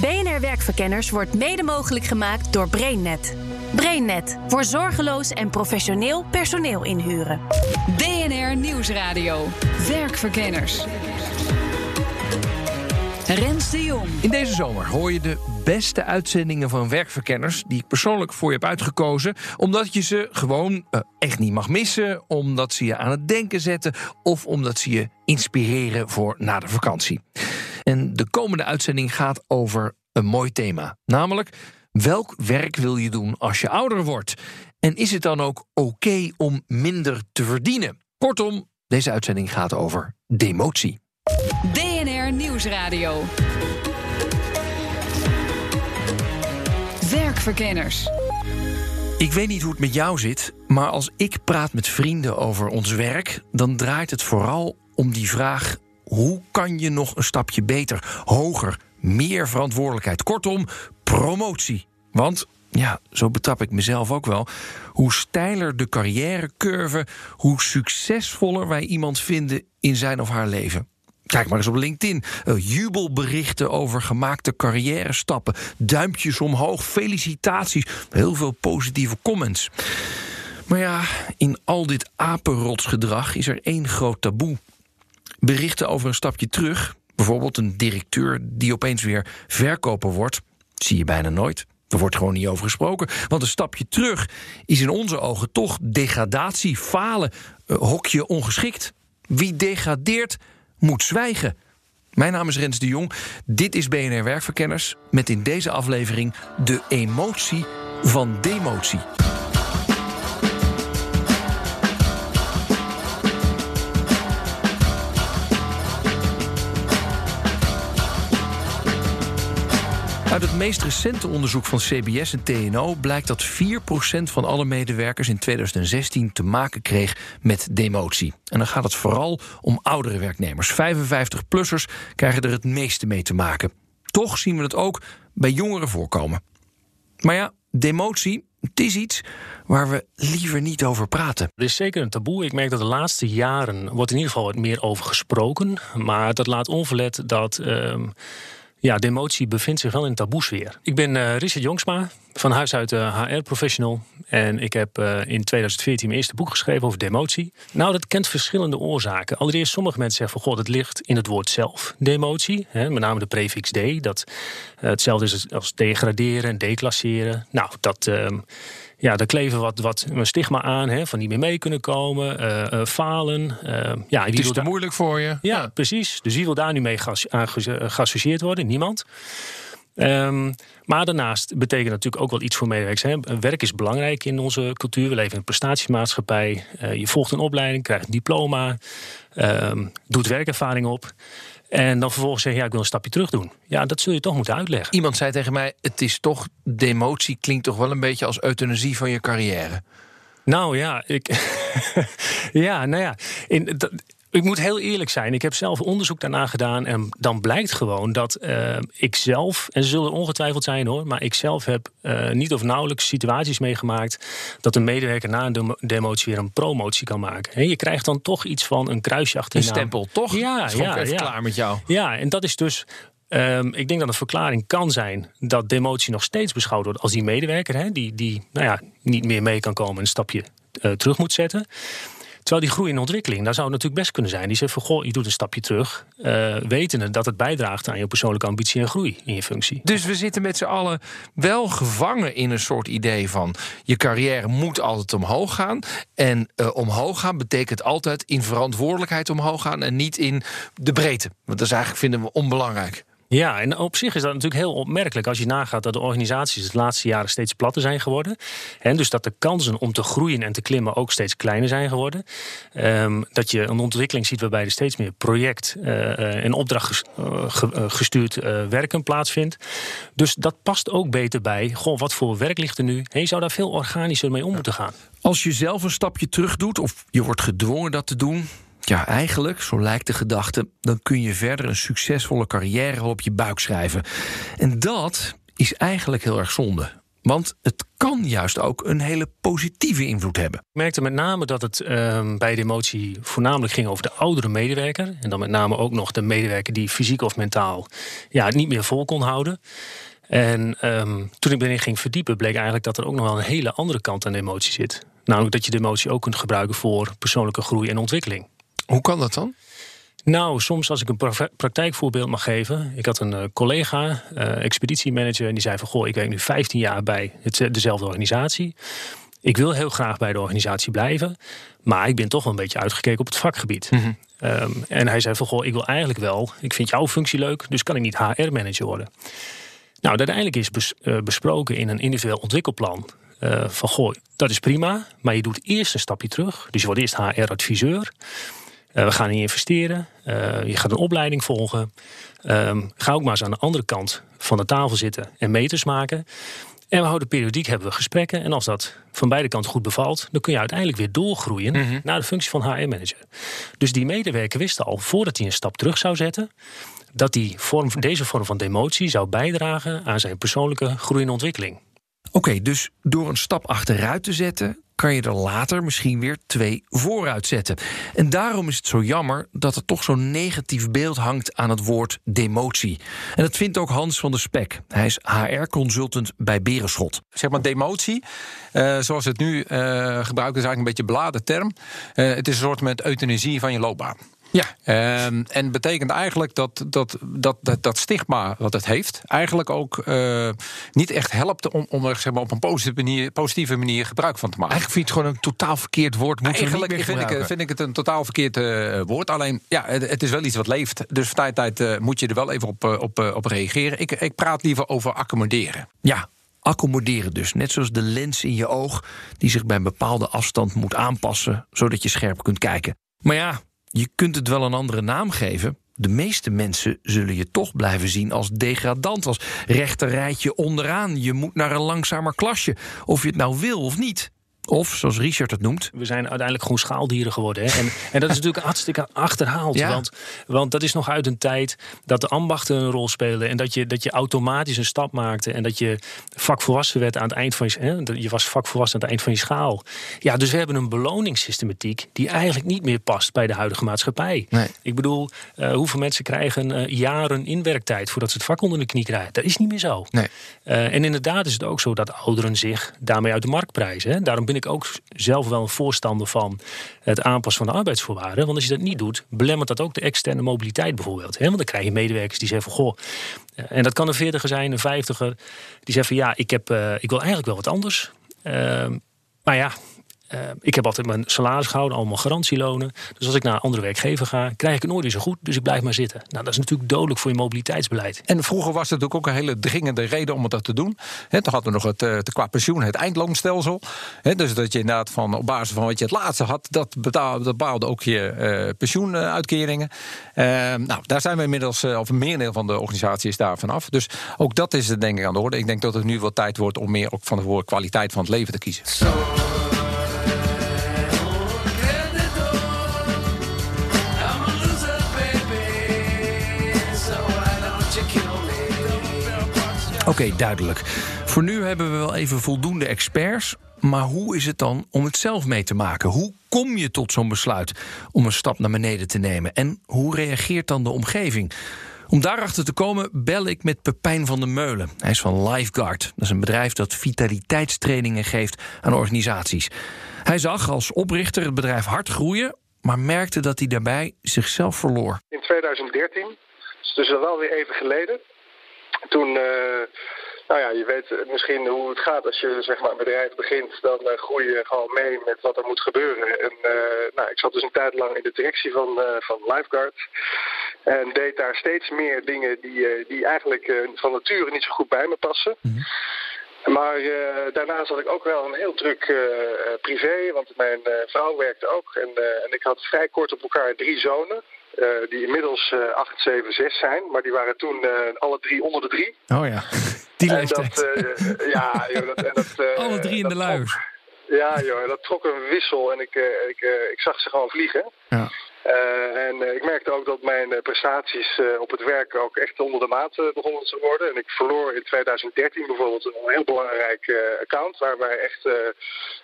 BNR Werkverkenners wordt mede mogelijk gemaakt door BrainNet. BrainNet voor zorgeloos en professioneel personeel inhuren. BNR Nieuwsradio. Werkverkenners. Rens de Jong. In deze zomer hoor je de beste uitzendingen van werkverkenners die ik persoonlijk voor je heb uitgekozen, omdat je ze gewoon uh, echt niet mag missen, omdat ze je aan het denken zetten of omdat ze je inspireren voor na de vakantie. En de komende uitzending gaat over een mooi thema, namelijk welk werk wil je doen als je ouder wordt? En is het dan ook oké om minder te verdienen? Kortom, deze uitzending gaat over demotie. BNR Nieuwsradio. Werkverkenners. Ik weet niet hoe het met jou zit, maar als ik praat met vrienden over ons werk, dan draait het vooral om die vraag: hoe kan je nog een stapje beter, hoger, meer verantwoordelijkheid? Kortom, promotie. Want ja, zo betrap ik mezelf ook wel. Hoe steiler de carrièrecurve, hoe succesvoller wij iemand vinden in zijn of haar leven. Kijk maar eens op LinkedIn. Uh, jubelberichten over gemaakte carrière stappen. Duimpjes omhoog, felicitaties. Heel veel positieve comments. Maar ja, in al dit apenrotsgedrag is er één groot taboe. Berichten over een stapje terug, bijvoorbeeld een directeur die opeens weer verkoper wordt, zie je bijna nooit. Er wordt gewoon niet over gesproken. Want een stapje terug is in onze ogen toch degradatie, falen, uh, hokje ongeschikt. Wie degradeert, moet zwijgen. Mijn naam is Rens de Jong. Dit is BNR Werkverkenners. Met in deze aflevering de emotie van demotie. Uit het meest recente onderzoek van CBS en TNO blijkt dat 4% van alle medewerkers in 2016 te maken kreeg met demotie. En dan gaat het vooral om oudere werknemers. 55-plussers krijgen er het meeste mee te maken. Toch zien we het ook bij jongeren voorkomen. Maar ja, demotie, het is iets waar we liever niet over praten. Er is zeker een taboe. Ik merk dat de laatste jaren wordt in ieder geval wat meer over gesproken. Maar dat laat onverlet dat. Uh, ja, demotie bevindt zich wel in taboesfeer. Ik ben uh, Richard Jongsma, van huis uit uh, HR-professional. En ik heb uh, in 2014 mijn eerste boek geschreven over demotie. Nou, dat kent verschillende oorzaken. Allereerst, sommige mensen zeggen van... god, het ligt in het woord zelf, demotie. Hè, met name de prefix D. Dat hetzelfde is als degraderen en declasseren. Nou, dat ja, daar kleven wat, wat een stigma aan, hè, van niet meer mee kunnen komen, uh, uh, falen. Uh, ja, het is te moeilijk voor je. Ja, ja, precies. Dus wie wil daar nu mee geassocieerd worden? Niemand. Um, maar daarnaast betekent natuurlijk ook wel iets voor medewerkers. Hè. Werk is belangrijk in onze cultuur. We leven in een prestatiemaatschappij. je volgt een opleiding, krijgt een diploma, um, doet werkervaring op. En dan vervolgens zeggen, ja, ik wil een stapje terug doen. Ja, dat zul je toch moeten uitleggen. Iemand zei tegen mij, het is toch, demotie klinkt toch wel een beetje als euthanasie van je carrière. Nou ja, ik. ja, nou ja. In, ik moet heel eerlijk zijn. Ik heb zelf onderzoek daarna gedaan. En dan blijkt gewoon dat uh, ik zelf, en ze zullen ongetwijfeld zijn hoor, maar ik zelf heb uh, niet of nauwelijks situaties meegemaakt dat een medewerker na een demotie weer een promotie kan maken. He, je krijgt dan toch iets van een kruisje achter je Een stempel, toch? Ja, ja, ja. klaar met jou. Ja, en dat is dus Um, ik denk dat een verklaring kan zijn dat demotie nog steeds beschouwd wordt als die medewerker, hè, die, die nou ja, niet meer mee kan komen en een stapje uh, terug moet zetten. Terwijl die groei en ontwikkeling, daar zou het natuurlijk best kunnen zijn. Die zegt van, goh, je doet een stapje terug. Uh, wetende dat het bijdraagt aan je persoonlijke ambitie en groei in je functie. Dus we zitten met z'n allen wel gevangen in een soort idee van... je carrière moet altijd omhoog gaan. En uh, omhoog gaan betekent altijd in verantwoordelijkheid omhoog gaan... en niet in de breedte. Want dat is eigenlijk, vinden we, onbelangrijk. Ja, en op zich is dat natuurlijk heel opmerkelijk als je nagaat dat de organisaties de laatste jaren steeds platter zijn geworden. En dus dat de kansen om te groeien en te klimmen ook steeds kleiner zijn geworden. Um, dat je een ontwikkeling ziet waarbij er steeds meer project- uh, en opdrachtgestuurd uh, werken plaatsvindt. Dus dat past ook beter bij. Goh, wat voor werk ligt er nu? En je zou daar veel organischer mee om moeten gaan. Als je zelf een stapje terug doet, of je wordt gedwongen dat te doen, Ja, eigenlijk, zo lijkt de gedachte, dan kun je verder een succesvolle carrière op je buik schrijven. En dat is eigenlijk heel erg zonde. Want het kan juist ook een hele positieve invloed hebben. Ik merkte met name dat het ehm, bij de emotie voornamelijk ging over de oudere medewerker. En dan met name ook nog de medewerker die fysiek of mentaal ja, het niet meer vol kon houden. En ehm, toen ik erin ging verdiepen, bleek eigenlijk dat er ook nog wel een hele andere kant aan de emotie zit. Namelijk dat je de emotie ook kunt gebruiken voor persoonlijke groei en ontwikkeling. Hoe kan dat dan? Nou, soms als ik een pra- praktijkvoorbeeld mag geven. Ik had een eh, collega, eh, expeditiemanager, en die zei van... goh, ik werk nu 15 jaar bij het, dezelfde organisatie. Ik wil heel graag bij de organisatie blijven... maar ik ben toch wel een beetje uitgekeken op het vakgebied. Ehm, en hij zei van, goh, ik wil eigenlijk wel... ik vind jouw functie leuk, dus kan ik niet HR-manager worden. Nou, uiteindelijk is bes- eh, besproken in een individueel ontwikkelplan... eh, van, goh, dat is prima, maar je doet eerst een stapje terug. Dus je wordt eerst HR-adviseur... Uh, we gaan je investeren. Uh, je gaat een opleiding volgen. Um, ga ook maar eens aan de andere kant van de tafel zitten en meters maken. En we houden periodiek hebben we gesprekken. En als dat van beide kanten goed bevalt, dan kun je uiteindelijk weer doorgroeien mm -hmm. naar de functie van HR-manager. Dus die medewerker wist al, voordat hij een stap terug zou zetten, dat die vorm, deze vorm van demotie zou bijdragen aan zijn persoonlijke groei en ontwikkeling. Oké, dus door een stap achteruit te zetten, kan je er later misschien weer twee vooruit zetten. En daarom is het zo jammer dat er toch zo'n negatief beeld hangt aan het woord demotie. En dat vindt ook Hans van der Spek. Hij is HR-consultant bij Berenschot. Zeg maar demotie, uh, zoals het nu uh, gebruikt, is eigenlijk een beetje beladen term. Uh, het is een soort met euthanasie van je loopbaan. Ja. Um, en betekent eigenlijk dat dat, dat, dat dat stigma wat het heeft, eigenlijk ook uh, niet echt helpt om, om er zeg maar, op een positieve manier, positieve manier gebruik van te maken. Eigenlijk vind je het gewoon een totaal verkeerd woord. Moet eigenlijk vind, ik, vind ik het een totaal verkeerd uh, woord. Alleen ja, het, het, is wel iets wat leeft. Dus van tijd tot tijd uh, moet je er wel even op, op, op reageren. Ik, ik praat liever over accommoderen. Ja, accommoderen dus. Net zoals de lens in je oog, die zich bij een bepaalde afstand moet aanpassen, zodat je scherp kunt kijken. Maar ja, je kunt het wel een andere naam geven. De meeste mensen zullen je toch blijven zien als degradant, als rechterrijtje onderaan. Je moet naar een langzamer klasje, of je het nou wil of niet. Of, zoals Richard het noemt. We zijn uiteindelijk gewoon schaaldieren geworden. Hè? En, en dat is natuurlijk hartstikke achterhaald. Ja. Want, want dat is nog uit een tijd dat de ambachten een rol spelen. En dat je, dat je automatisch een stap maakte. En dat je vakvolwassen werd aan het eind van je... Hè? Je was vakvolwassen aan het eind van je schaal. Ja, dus we hebben een beloningssystematiek... die eigenlijk niet meer past bij de huidige maatschappij. Nee. Ik bedoel, uh, hoeveel mensen krijgen uh, jaren inwerktijd... voordat ze het vak onder de knie krijgen? Dat is niet meer zo. Nee. Uh, en inderdaad is het ook zo dat ouderen zich daarmee uit de markt prijzen. Hè? Daarom ben ik ook zelf wel een voorstander van het aanpassen van de arbeidsvoorwaarden. Want als je dat niet doet, belemmert dat ook de externe mobiliteit bijvoorbeeld. Want dan krijg je medewerkers die zeggen van goh, en dat kan een veertiger zijn, een vijftiger, die zeggen van ja, ik, heb, uh, ik wil eigenlijk wel wat anders. Uh, maar ja, uh, ik heb altijd mijn salaris gehouden, allemaal garantielonen. Dus als ik naar een andere werkgever ga, krijg ik het nooit zo goed. Dus ik blijf maar zitten. Nou, dat is natuurlijk dodelijk voor je mobiliteitsbeleid. En vroeger was het natuurlijk ook een hele dringende reden om dat te doen. He, toen hadden we nog het, uh, qua pensioen het eindloonstelsel. He, dus dat je inderdaad van, op basis van wat je het laatste had, dat betaalde, dat bepaalde ook je uh, pensioenuitkeringen. nou, daar zijn we inmiddels, of een merendeel van de organisatie is daar vanaf. Dus ook dat is denk ik aan de orde. Ik denk dat het nu wel tijd wordt om meer ook van de woord kwaliteit van het leven te kiezen. Okay, duidelijk. Voor nu hebben we wel even voldoende experts. Maar hoe is het dan om het zelf mee te maken? Hoe kom je tot zo'n besluit om een stap naar beneden te nemen? En hoe reageert dan de omgeving? Om daarachter te komen bel ik met Pepijn van der Meulen. Hij is van Lifeguard. Dat is een bedrijf dat vitaliteitstrainingen geeft aan organisaties. Hij zag als oprichter het bedrijf hard groeien, maar merkte dat hij daarbij zichzelf verloor. In 2013, dus wel weer even geleden, toen, uh, nou ja, je weet misschien hoe het gaat als je zeg maar, een bedrijf begint. Dan uh, groei je gewoon mee met wat er moet gebeuren. En uh, nou, ik zat dus een tijd lang in de directie van, van Lifeguard. En deed daar steeds meer dingen die, die eigenlijk van nature niet zo goed bij me passen. Mm -hmm. Maar daarnaast had ik ook wel een heel druk privé, want mijn vrouw werkte ook. En, en ik had vrij kort op elkaar drie zonen. Uh, die inmiddels uh, 8, 7, 6 zijn. Maar die waren toen uh, alle drie onder de drie. Oh ja, die leeftijd. Dat, ja, joh, dat, en dat, alle drie in de luiers. Ja, joh, dat trok een wissel en ik, ik, ik zag ze gewoon vliegen. Ja. Uh, en uh, ik merkte ook dat mijn uh, prestaties op het werk ook echt onder de maat begonnen te worden. En ik verloor in 2013 bijvoorbeeld een heel belangrijk account waar wij echt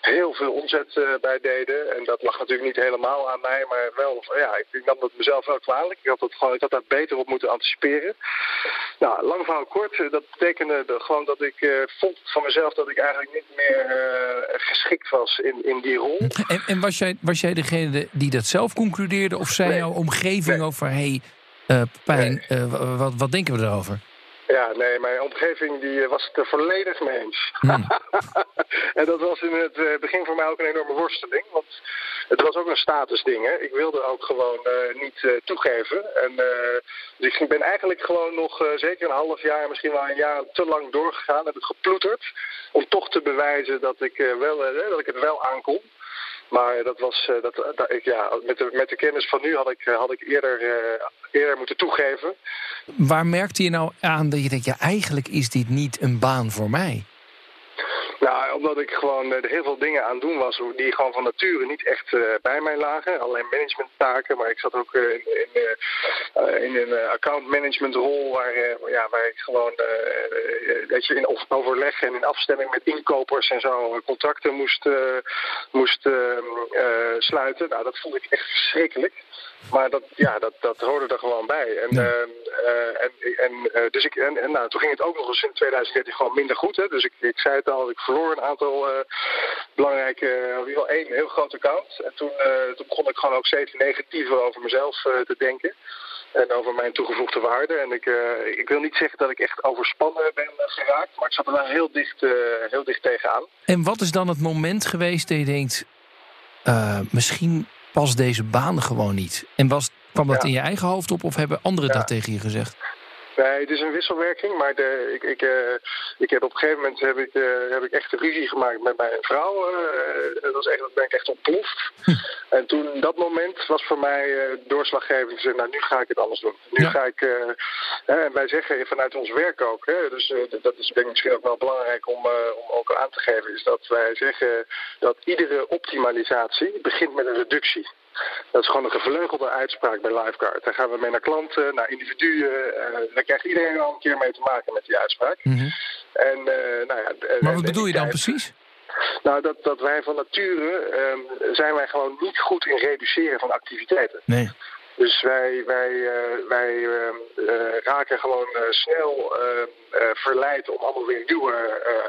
heel veel omzet bij deden. En dat lag natuurlijk niet helemaal aan mij, maar wel, ja, ik nam dat mezelf wel kwalijk. Ik had, dat gewoon, ik had daar beter op moeten anticiperen. Nou, lang verhaal kort, dat betekende gewoon dat ik vond van mezelf dat ik eigenlijk niet meer geschikt was in, in die rol. En, en was, jij, was jij degene die dat zelf concludeerde? Of zei nee. jouw omgeving nee. over... hey, uh, Pijn, nee. uh, wat, wat denken we erover? Ja, nee, mijn omgeving die was het er volledig mee eens. Hmm. en dat was in het begin voor mij ook een enorme worsteling. Want het was ook een statusding. Hè. Ik wilde ook gewoon uh, niet uh, toegeven. En, uh, dus ik ben eigenlijk gewoon nog zeker een half jaar, misschien wel een jaar te lang doorgegaan. Heb het geploeterd. Om toch te bewijzen dat ik, wel, dat ik het wel aankom. Maar dat was, uh, dat, ik, ja, met, de, met de kennis van nu had ik, had ik eerder, uh, eerder moeten toegeven. Waar merkte je nou aan dat je denkt, ja, eigenlijk is dit niet een baan voor mij? Nou, omdat ik gewoon er heel veel dingen aan doen was die gewoon van nature niet echt uh, bij mij lagen. Alleen managementtaken, maar ik zat ook uh, in, uh, in, een account management rol waar, ja, waar ik gewoon dat je in overleg en in afstemming met inkopers en zo contracten moest, moest sluiten. Nou, dat vond ik echt verschrikkelijk. Maar dat, ja, dat, dat hoorde er gewoon bij. En, ja. uh, en, en, uh, dus ik, en, en nou, toen ging het ook nog eens in 2013 gewoon minder goed. Hè. Dus ik, ik zei het al, ik verloor een aantal uh, belangrijke, in ieder geval één heel groot account. En toen, toen begon ik gewoon ook steeds negatiever over mezelf te denken. En over mijn toegevoegde waarde. En ik, ik wil niet zeggen dat ik echt overspannen ben geraakt. Maar ik zat er wel heel dicht, heel dicht tegenaan. En wat is dan het moment geweest dat je denkt... misschien past deze baan gewoon niet. En was, kwam dat ja. in je eigen hoofd op of hebben anderen ja. dat tegen je gezegd? Nee, het is een wisselwerking, maar de, ik, ik, uh, ik heb op een gegeven moment heb ik, uh, heb ik echt een ruzie gemaakt met mijn vrouw. Uh, dat, was echt, dat ben ik echt ontploft. Hm. En toen, dat moment was voor mij doorslaggevend. Ik zei, nou, nu ga ik het anders doen. Nu ja. ga ik, en wij zeggen vanuit ons werk ook, hè, dus dat is denk ik misschien ook wel belangrijk om, om ook aan te geven, is dat wij zeggen dat iedere optimalisatie begint met een reductie. Dat is gewoon een gevleugelde uitspraak bij Lifeguard. Daar gaan we mee naar klanten, naar individuen. Uh, daar krijgt iedereen al een keer mee te maken met die uitspraak. Mm -hmm. en, uh, nou ja, maar wat bedoel je dan precies? Nou, dat, dat wij van nature um, zijn wij gewoon niet goed in reduceren van activiteiten. Nee. Dus wij, wij, uh, wij uh, uh, raken gewoon snel verleid om allemaal weer nieuwe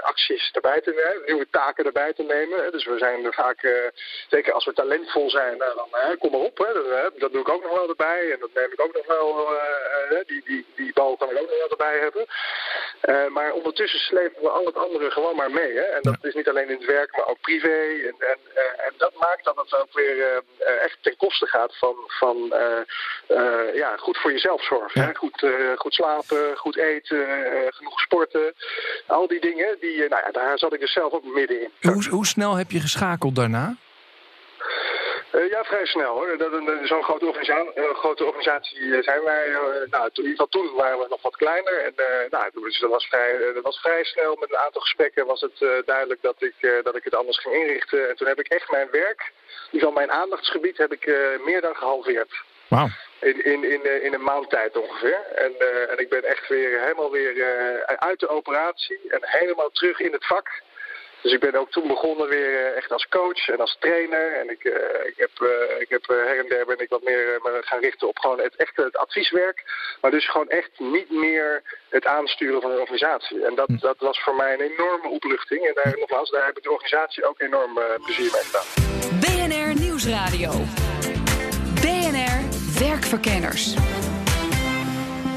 acties erbij te nemen, nieuwe taken erbij te nemen. Dus we zijn er vaak, zeker als we talentvol zijn, nou, dan kom maar op. Hè, dat, dat, doe ik ook nog wel erbij en dat neem ik ook nog wel, die, die, die bal kan ik ook nog wel erbij hebben. maar ondertussen slepen we al het andere gewoon maar mee. Hè? En dat is niet alleen in het werk, maar ook privé. En, en, en dat maakt dat het ook weer echt ten koste gaat van, van ja, goed voor jezelf zorgen. Ja. Goed, uh, goed slapen, goed eten, genoeg sporten. Al die dingen, die, nou ja, daar zat ik dus zelf ook midden in. Hoe, hoe snel heb je geschakeld daarna? Uh, ja, vrij snel hoor. Zo'n grote organisatie, uh, grote organisatie zijn wij. Uh, nou, toen, in ieder geval toen waren we nog wat kleiner. En nou, dus dat, was vrij, dat was vrij snel. Met een aantal gesprekken was het duidelijk dat ik, dat ik het anders ging inrichten. En toen heb ik echt mijn werk, in ieder geval mijn aandachtsgebied, heb ik meer dan gehalveerd. In, in, in, in een maand tijd ongeveer. En, uh, en ik ben echt weer helemaal weer uh, uit de operatie en helemaal terug in het vak. Dus ik ben ook toen begonnen weer echt als coach en als trainer. En ik, uh, ik heb, ik heb her en der ben ik wat meer me gaan richten op gewoon het echte het advieswerk. Maar dus gewoon echt niet meer het aansturen van een organisatie. En dat, dat was voor mij een enorme opluchting. En daar, nogmaals, daar heb ik de organisatie ook enorm plezier mee gedaan. BNR Nieuwsradio. Werkverkenners.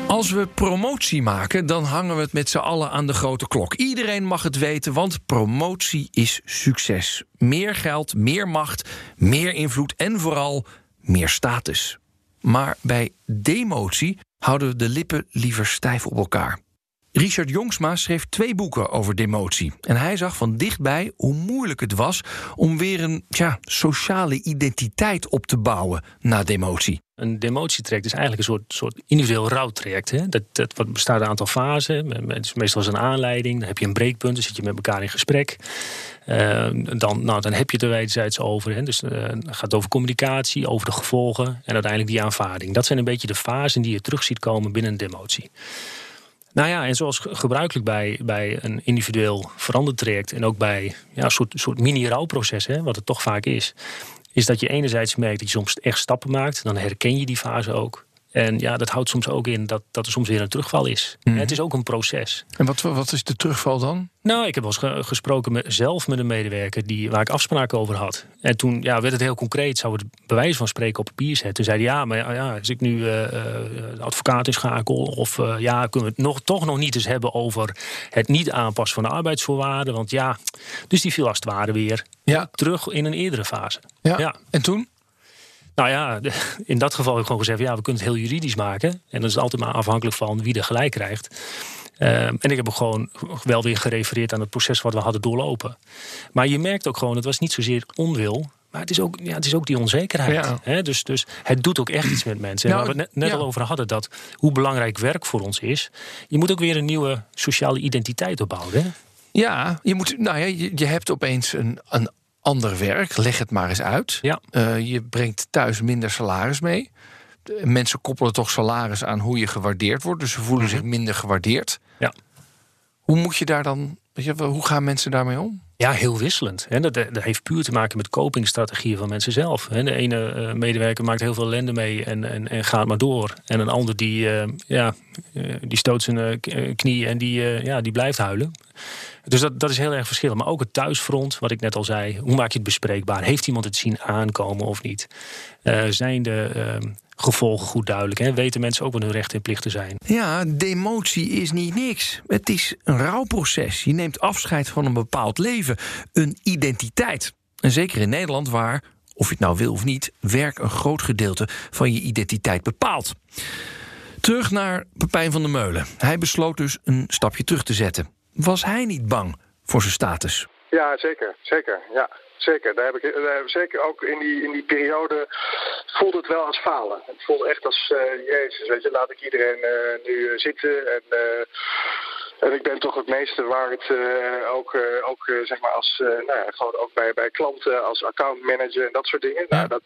Als we promotie maken, dan hangen we het met z'n allen aan de grote klok. Iedereen mag het weten, want promotie is succes. Meer geld, meer macht, meer invloed en vooral meer status. Maar bij demotie houden we de lippen liever stijf op elkaar. Richard Jongsma schreef twee boeken over demotie. En hij zag van dichtbij hoe moeilijk het was om weer een tja, sociale identiteit op te bouwen na demotie. Een demotietraject is eigenlijk een soort, soort individueel rouwtraject. Hè? Dat, dat bestaat uit een aantal fasen. Het is meestal een aanleiding. Dan heb je een breekpunt, dan zit je met elkaar in gesprek. Uh, dan, nou, dan heb je het er wederzijds over. Hè? Dus uh, het gaat over communicatie, over de gevolgen en uiteindelijk die aanvaarding. Dat zijn een beetje de fasen die je terug ziet komen binnen een demotie. Nou ja, en zoals gebruikelijk bij, bij een individueel veranderd traject en ook bij ja, een soort, soort mini-rouwproces, hè, wat het toch vaak is, is dat je enerzijds merkt dat je soms echt stappen maakt. Dan herken je die fase ook. En ja, dat houdt soms ook in dat, dat er soms weer een terugval is. Mhm. Het is ook een proces. En wat, wat is de terugval dan? Nou, ik heb wel eens gesproken met, zelf met een medewerker die, waar ik afspraken over had. En toen ja, werd het heel concreet, zou het bewijs van spreken op papier zetten. Toen zei hij, ja, maar ja, als ik nu uh, advocaat inschakel... of uh, ja, kunnen we het nog, toch nog niet eens hebben over het niet aanpassen van de arbeidsvoorwaarden. Want ja, dus die viel als het ware weer ja. terug in een eerdere fase. Ja. ja. En toen? Nou ja, in dat geval heb ik gewoon gezegd: ja, we kunnen het heel juridisch maken. En dat is altijd maar afhankelijk van wie er gelijk krijgt. Ehm, en ik heb ook gewoon wel weer gerefereerd aan het proces wat we hadden doorlopen. Maar je merkt ook gewoon, het was niet zozeer onwil. Maar het is ook, ja, het is ook die onzekerheid. Hè? Dus, dus het doet ook echt iets met mensen. En nou, waar we het net, al over hadden, dat hoe belangrijk werk voor ons is. Je moet ook weer een nieuwe sociale identiteit opbouwen. Hè? Ja, je, moet, nou ja, je, je hebt opeens een, een ander werk. Leg het maar eens uit. Ja. Uh, je brengt thuis minder salaris mee. Mensen koppelen toch salaris aan hoe je gewaardeerd wordt. Dus ze voelen mhm. zich minder gewaardeerd. Ja. Hoe moet je daar dan. Hoe gaan mensen daarmee om? Ja, heel wisselend. Dat, dat heeft puur te maken met copingstrategieën van mensen zelf. De ene eh, medewerker maakt heel veel ellende mee en, en, en gaat maar door. En een ander die, eh, ja, die stoot zijn knie en die, ja, die blijft huilen. Dus dat, dat is heel erg verschillend. Maar ook het thuisfront, wat ik net al zei. Hoe maak je het bespreekbaar? Heeft iemand het zien aankomen of niet? Uh, zijn de uh, gevolgen goed duidelijk? Hè? Weten mensen ook wat hun rechten en plichten zijn? Ja, demotie is niet niks. Het is een rouwproces. Je neemt afscheid van een bepaald leven. Een identiteit. En zeker in Nederland waar, of je het nou wil of niet... werk een groot gedeelte van je identiteit bepaalt. Terug naar Pepijn van der Meulen. Hij besloot dus een stapje terug te zetten. Was hij niet bang voor zijn status? Ja, zeker. Zeker, ja. Zeker. Daar heb ik, daar zeker ook in die, in die periode voelde het wel als falen. Het voelde echt als, uh, jezus, weet je, laat ik iedereen uh, nu zitten en... en ik ben toch het meeste waard, uh, ook, uh, ook uh, zeg maar als, nou ja, gewoon ook bij, bij klanten, als accountmanager en dat soort dingen. Nou, dat,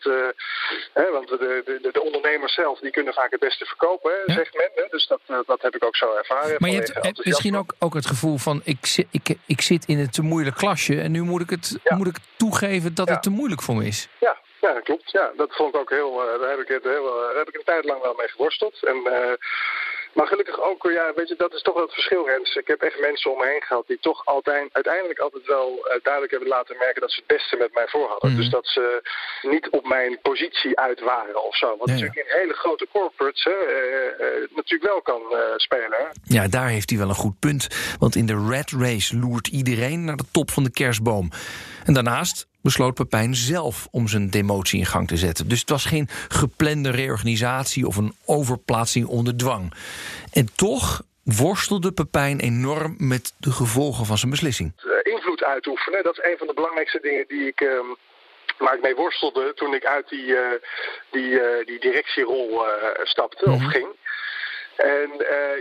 hè, want de, de, de ondernemers zelf, die kunnen vaak het beste verkopen, hè, zegt men. Hè, dus dat, dat heb ik ook zo ervaren. Maar je hebt misschien ook, ook het gevoel van, ik, zit, ik, ik zit in een te moeilijk klasje en nu moet ik, het, moet ik toegeven dat het te moeilijk voor me is. Ja, ja, dat klopt. Ja, dat vond ik ook heel. daar heb ik het heel, daar heb ik een tijd lang wel mee geworsteld. En maar gelukkig ook, ja, weet je, dat is toch wel het verschil, Rens. Ik heb echt mensen om me heen gehad die toch altijd, uiteindelijk altijd wel uh, duidelijk hebben laten merken dat ze het beste met mij voor hadden. Mhm. Dus dat ze niet op mijn positie uit waren of zo. Wat natuurlijk in hele grote corporates hè, uh, uh, natuurlijk wel kan spelen. Ja, daar heeft hij wel een goed punt. Want in de red race loert iedereen naar de top van de kerstboom. En daarnaast besloot Pepijn zelf om zijn demotie in gang te zetten. Dus het was geen geplande reorganisatie of een overplaatsing onder dwang. En toch worstelde Pepijn enorm met de gevolgen van zijn beslissing. Invloed uitoefenen, dat is een van de belangrijkste dingen die ik. Uh, waar ik mee worstelde toen ik uit die, uh, die, uh, die directierol eh, stapte of mhm. ging. En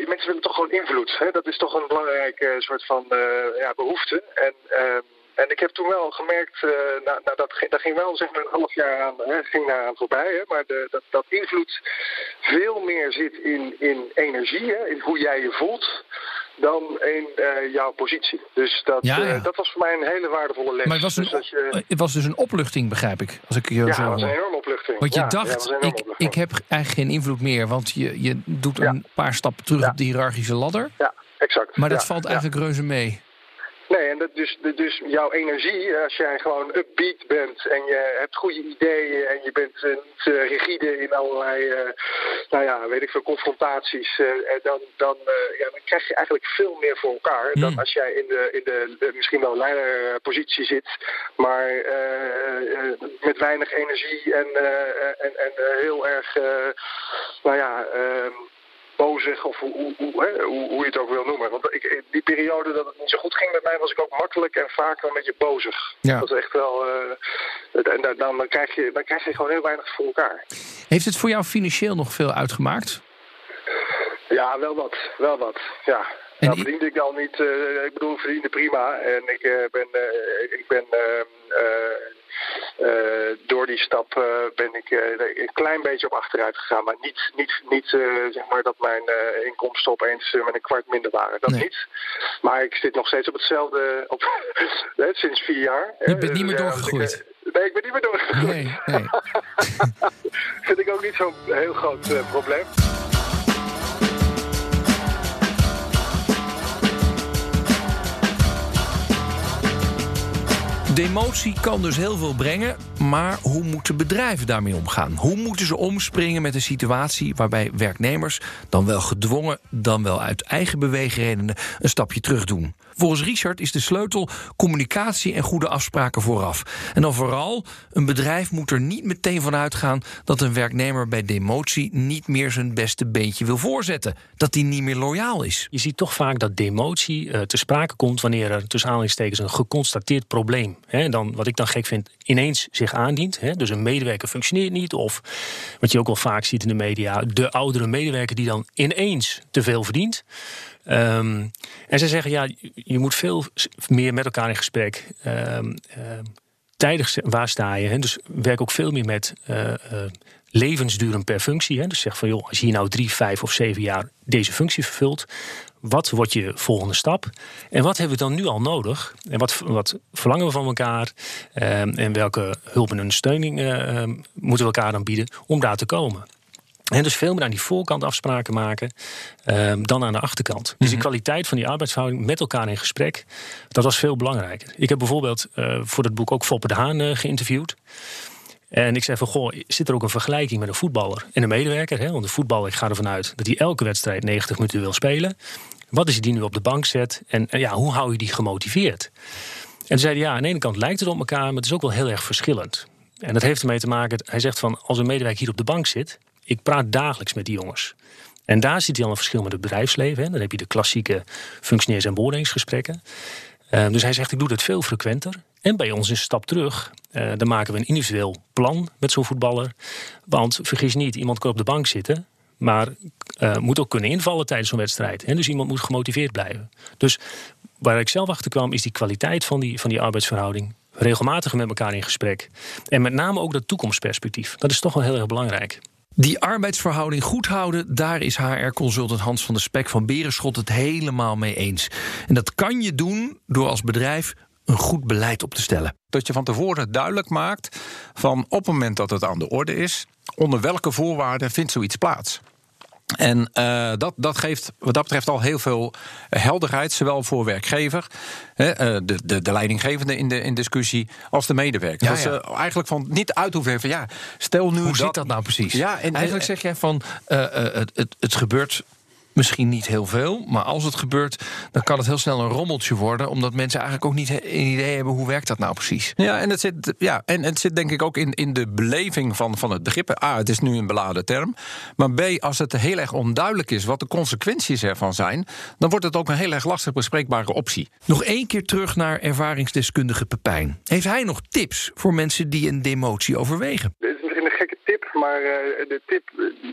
mensen willen toch gewoon invloed. Hè? Dat is toch een belangrijke soort van ja, behoefte. En uh, en ik heb toen wel gemerkt, uh, nou, nou, dat, ging wel zeg maar een half jaar aan, hè, ging daar aan voorbij. Hè, maar de, dat, dat invloed veel meer zit in, in energie, hè, in hoe jij je voelt, dan in uh, jouw positie. Dus dat, ja, ja. Uh, dat was voor mij een hele waardevolle les. Maar het was, een, dus je... het was dus een opluchting, begrijp ik. Als ik je ja, zo het was een enorme opluchting. Want je dacht, ik, ik heb eigenlijk geen invloed meer, want je, je doet een paar stappen terug op de hiërarchische ladder. Ja, exact. Maar dat valt eigenlijk reuze mee. Nee, en dat dus, dus jouw energie, als jij gewoon upbeat bent en je hebt goede ideeën en je bent uh, niet uh, rigide in allerlei, uh, nou ja, weet ik veel, confrontaties, dan, dan, ja, dan krijg je eigenlijk veel meer voor elkaar mm. dan als jij in de, in de, de misschien wel leiderpositie zit, maar met weinig energie en, en, en heel erg, nou ja, ehm, bozig of hoe, hoe, hoe, hè, hoe, hoe je het ook wil noemen. Want ik, in die periode dat het niet zo goed ging met mij, was ik ook makkelijk en vaak een beetje bozig. Ja. Dat is echt wel. en dan, dan, krijg je, dan krijg je gewoon heel weinig voor elkaar. Heeft het voor jou financieel nog veel uitgemaakt? Ja, wel wat. Wel wat. Ja. En Nou verdiende ik al niet. eh, ik bedoel, verdiende prima. En ik eh, ben, eh, ik ben ehm, eh, eh, door die stap ben ik een klein beetje op achteruit gegaan. Maar niet, niet, niet zeg maar dat mijn inkomsten opeens met een kwart minder waren. Dat Nee. niet. Maar ik zit nog steeds op hetzelfde op, sinds vier jaar. Je bent niet meer doorgegroeid. nee, ik ben niet meer doorgegroeid. Nee, nee. Vind ik ook niet zo'n heel groot probleem. Demotie kan dus heel veel brengen, maar hoe moeten bedrijven daarmee omgaan? Hoe moeten ze omspringen met een situatie waarbij werknemers, dan wel gedwongen, dan wel uit eigen beweegredenen, een stapje terug doen? Volgens Richard is de sleutel communicatie en goede afspraken vooraf. En dan vooral, een bedrijf moet er niet meteen van uitgaan dat een werknemer bij demotie niet meer zijn beste beentje wil voorzetten. Dat hij niet meer loyaal is. Je ziet toch vaak dat demotie eh, te sprake komt wanneer er tussen aanhalingstekens een geconstateerd probleem, hè, dan, wat ik dan gek vind, ineens zich aandient. Hè, dus een medewerker functioneert niet. Of wat je ook wel vaak ziet in de media, de oudere medewerker die dan ineens te veel verdient. Ehm, en zij zeggen, ja, je moet veel meer met elkaar in gesprek. Ehm, ehm, tijdig waar sta je? Hè? Dus werk ook veel meer met eh, eh, levensduren per functie. Hè? Dus zeg van joh, als je hier nou drie, vijf of zeven jaar deze functie vervult, wat wordt je volgende stap? En wat hebben we dan nu al nodig? En wat, wat verlangen we van elkaar? En welke hulp en ondersteuning eh, moeten we elkaar dan bieden om daar te komen? En dus veel meer aan die voorkant afspraken maken ehm, dan aan de achterkant. Dus die kwaliteit van die arbeidsverhouding met elkaar in gesprek, dat was veel belangrijker. Ik heb bijvoorbeeld eh, voor het boek ook Foppe de Haan eh, geïnterviewd. En ik zei van, goh, zit er ook een vergelijking met een voetballer en een medewerker? Hè? Want een voetballer, ik ga ervan uit dat hij elke wedstrijd 90 minuten wil spelen. Wat is die nu op de bank zet? En ja, hoe hou je die gemotiveerd? En toen zei hij, ja, aan de ene kant lijkt het op elkaar, maar het is ook wel heel erg verschillend. En dat heeft ermee te maken, hij zegt van, als een medewerker hier op de bank zit, ik praat dagelijks met die jongens. En daar hij al een verschil met het bedrijfsleven. Hè. Dan heb je de klassieke functioneers- en beoordelingsgesprekken. Eh, dus hij zegt, ik doe dat veel frequenter. En bij ons is een stap terug. Eh, dan maken we een individueel plan met zo'n voetballer. Want vergis niet, iemand kan op de bank zitten. Maar eh, moet ook kunnen invallen tijdens zo'n wedstrijd. Hè. Dus iemand moet gemotiveerd blijven. Dus waar ik zelf achter kwam, is die kwaliteit van die, van die arbeidsverhouding. Regelmatig met elkaar in gesprek. En met name ook dat toekomstperspectief. Dat is toch wel heel erg belangrijk. Die arbeidsverhouding goed houden, daar is HR-consultant Hans van der Spek van Berenschot het helemaal mee eens. En dat kan je doen door als bedrijf een goed beleid op te stellen. Dat je van tevoren duidelijk maakt van op het moment dat het aan de orde is, onder welke voorwaarden vindt zoiets plaats. En eh, dat, dat geeft wat dat betreft al heel veel helderheid, zowel voor werkgever, hè, eh, de, de, de leidinggevende in de in discussie, als de medewerker. Ja, dat ja. ze eigenlijk van niet uit hoeven van ja, stel nu Hoe dat, zit dat nou precies? Ja, en, Eigenlijk zeg jij van eh, het, het, het gebeurt misschien niet heel veel, maar als het gebeurt, dan kan het heel snel een rommeltje worden, omdat mensen eigenlijk ook niet een idee hebben hoe werkt dat nou precies. Ja, en het zit, ja, en het zit denk ik ook in, in de beleving van, van het begrip. A, het is nu een beladen term. Maar B, als het heel erg onduidelijk is wat de consequenties ervan zijn, dan wordt het ook een heel erg lastig bespreekbare optie. Nog één keer terug naar ervaringsdeskundige Pepijn. Heeft hij nog tips voor mensen die een demotie overwegen? Dit is misschien een gekke tip, maar eh, de tip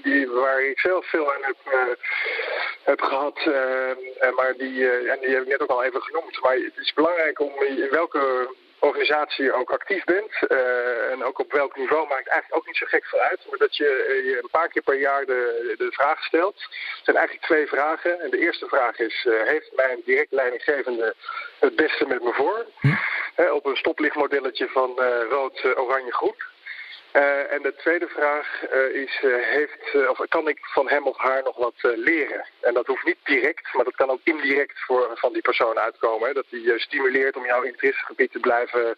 die, waar ik zelf veel aan heb, eh, heb gehad, eh, en maar die, en die heb ik net ook al even genoemd. Maar het is belangrijk om in welke organisatie je ook actief bent en ook op welk niveau maakt eigenlijk ook niet zo gek veel uit, maar dat je je een paar keer per jaar de, de vraag stelt. Het zijn eigenlijk twee vragen. En de eerste vraag is, heeft mijn direct leidinggevende het beste met me voor? Hè, op een stoplichtmodelletje van rood, oranje, groen. Eh, en de tweede vraag eh, is, eh, heeft, of kan ik van hem of haar nog wat leren? En dat hoeft niet direct, maar dat kan ook indirect voor, van die persoon uitkomen. Dat die je stimuleert om jouw interessegebied te blijven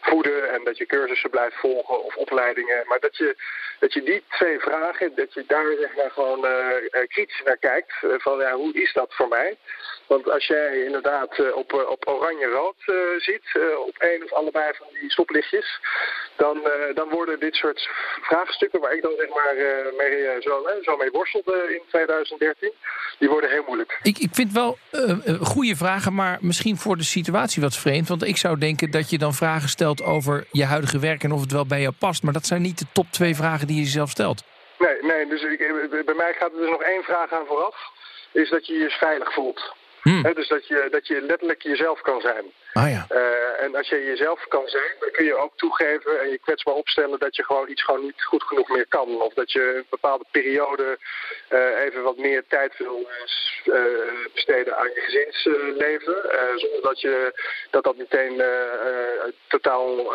voeden en dat je cursussen blijft volgen of opleidingen. Maar dat je, dat je die twee vragen, dat je daar zeg maar, gewoon kritisch naar kijkt. van ja, hoe is dat voor mij? Want als jij inderdaad op, op oranje-rood ziet, op één of allebei van die stoplichtjes, dan, dan worden dit soort vraagstukken waar ik dan zeg maar mee, zo, zo mee worstelde in 2013, die worden heel moeilijk. Ik, ik vind wel goede vragen, maar misschien voor de situatie wat vreemd. Want ik zou denken dat je dan vragen stelt over je huidige werk en of het wel bij jou past. Maar dat zijn niet de top twee vragen die je jezelf stelt. Nee, nee dus ik, bij mij gaat er dus nog één vraag aan vooraf. Is dat je je veilig voelt. Hmm. dus dat je, dat je letterlijk jezelf kan zijn. Ah. Uh, en als je jezelf kan zijn, dan kun je ook toegeven en je kwetsbaar opstellen dat je gewoon iets gewoon niet goed genoeg meer kan. Of dat je een bepaalde periode uh, even wat meer tijd wil uh, besteden aan je gezinsleven. zonder dat je dat, dat meteen totaal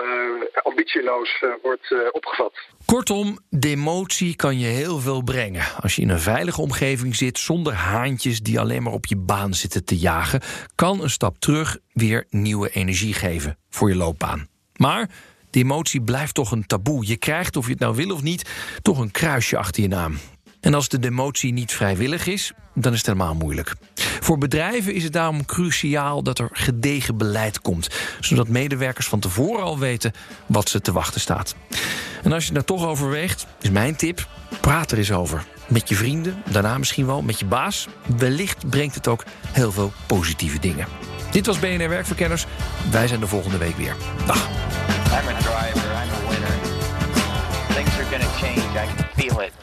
ambitieloos wordt opgevat. Kortom, demotie kan je heel veel brengen. Als je in een veilige omgeving zit zonder haantjes die alleen maar op je baan zitten te jagen, kan een stap terug weer nieuwe energie geven voor je loopbaan. Maar de emotie blijft toch een taboe. Je krijgt, of je het nou wil of niet, toch een kruisje achter je naam. En als de demotie niet vrijwillig is, dan is het helemaal moeilijk. Voor bedrijven is het daarom cruciaal dat er gedegen beleid komt, zodat medewerkers van tevoren al weten wat ze te wachten staat. En als je daar toch overweegt, is mijn tip: praat er eens over. Met je vrienden, daarna misschien wel met je baas. Wellicht brengt het ook heel veel positieve dingen. Dit was BNR Werkverkenners. Wij zijn de volgende week weer. Dag. I'm a driver, I'm a winner. Things are gonna change, I can feel it.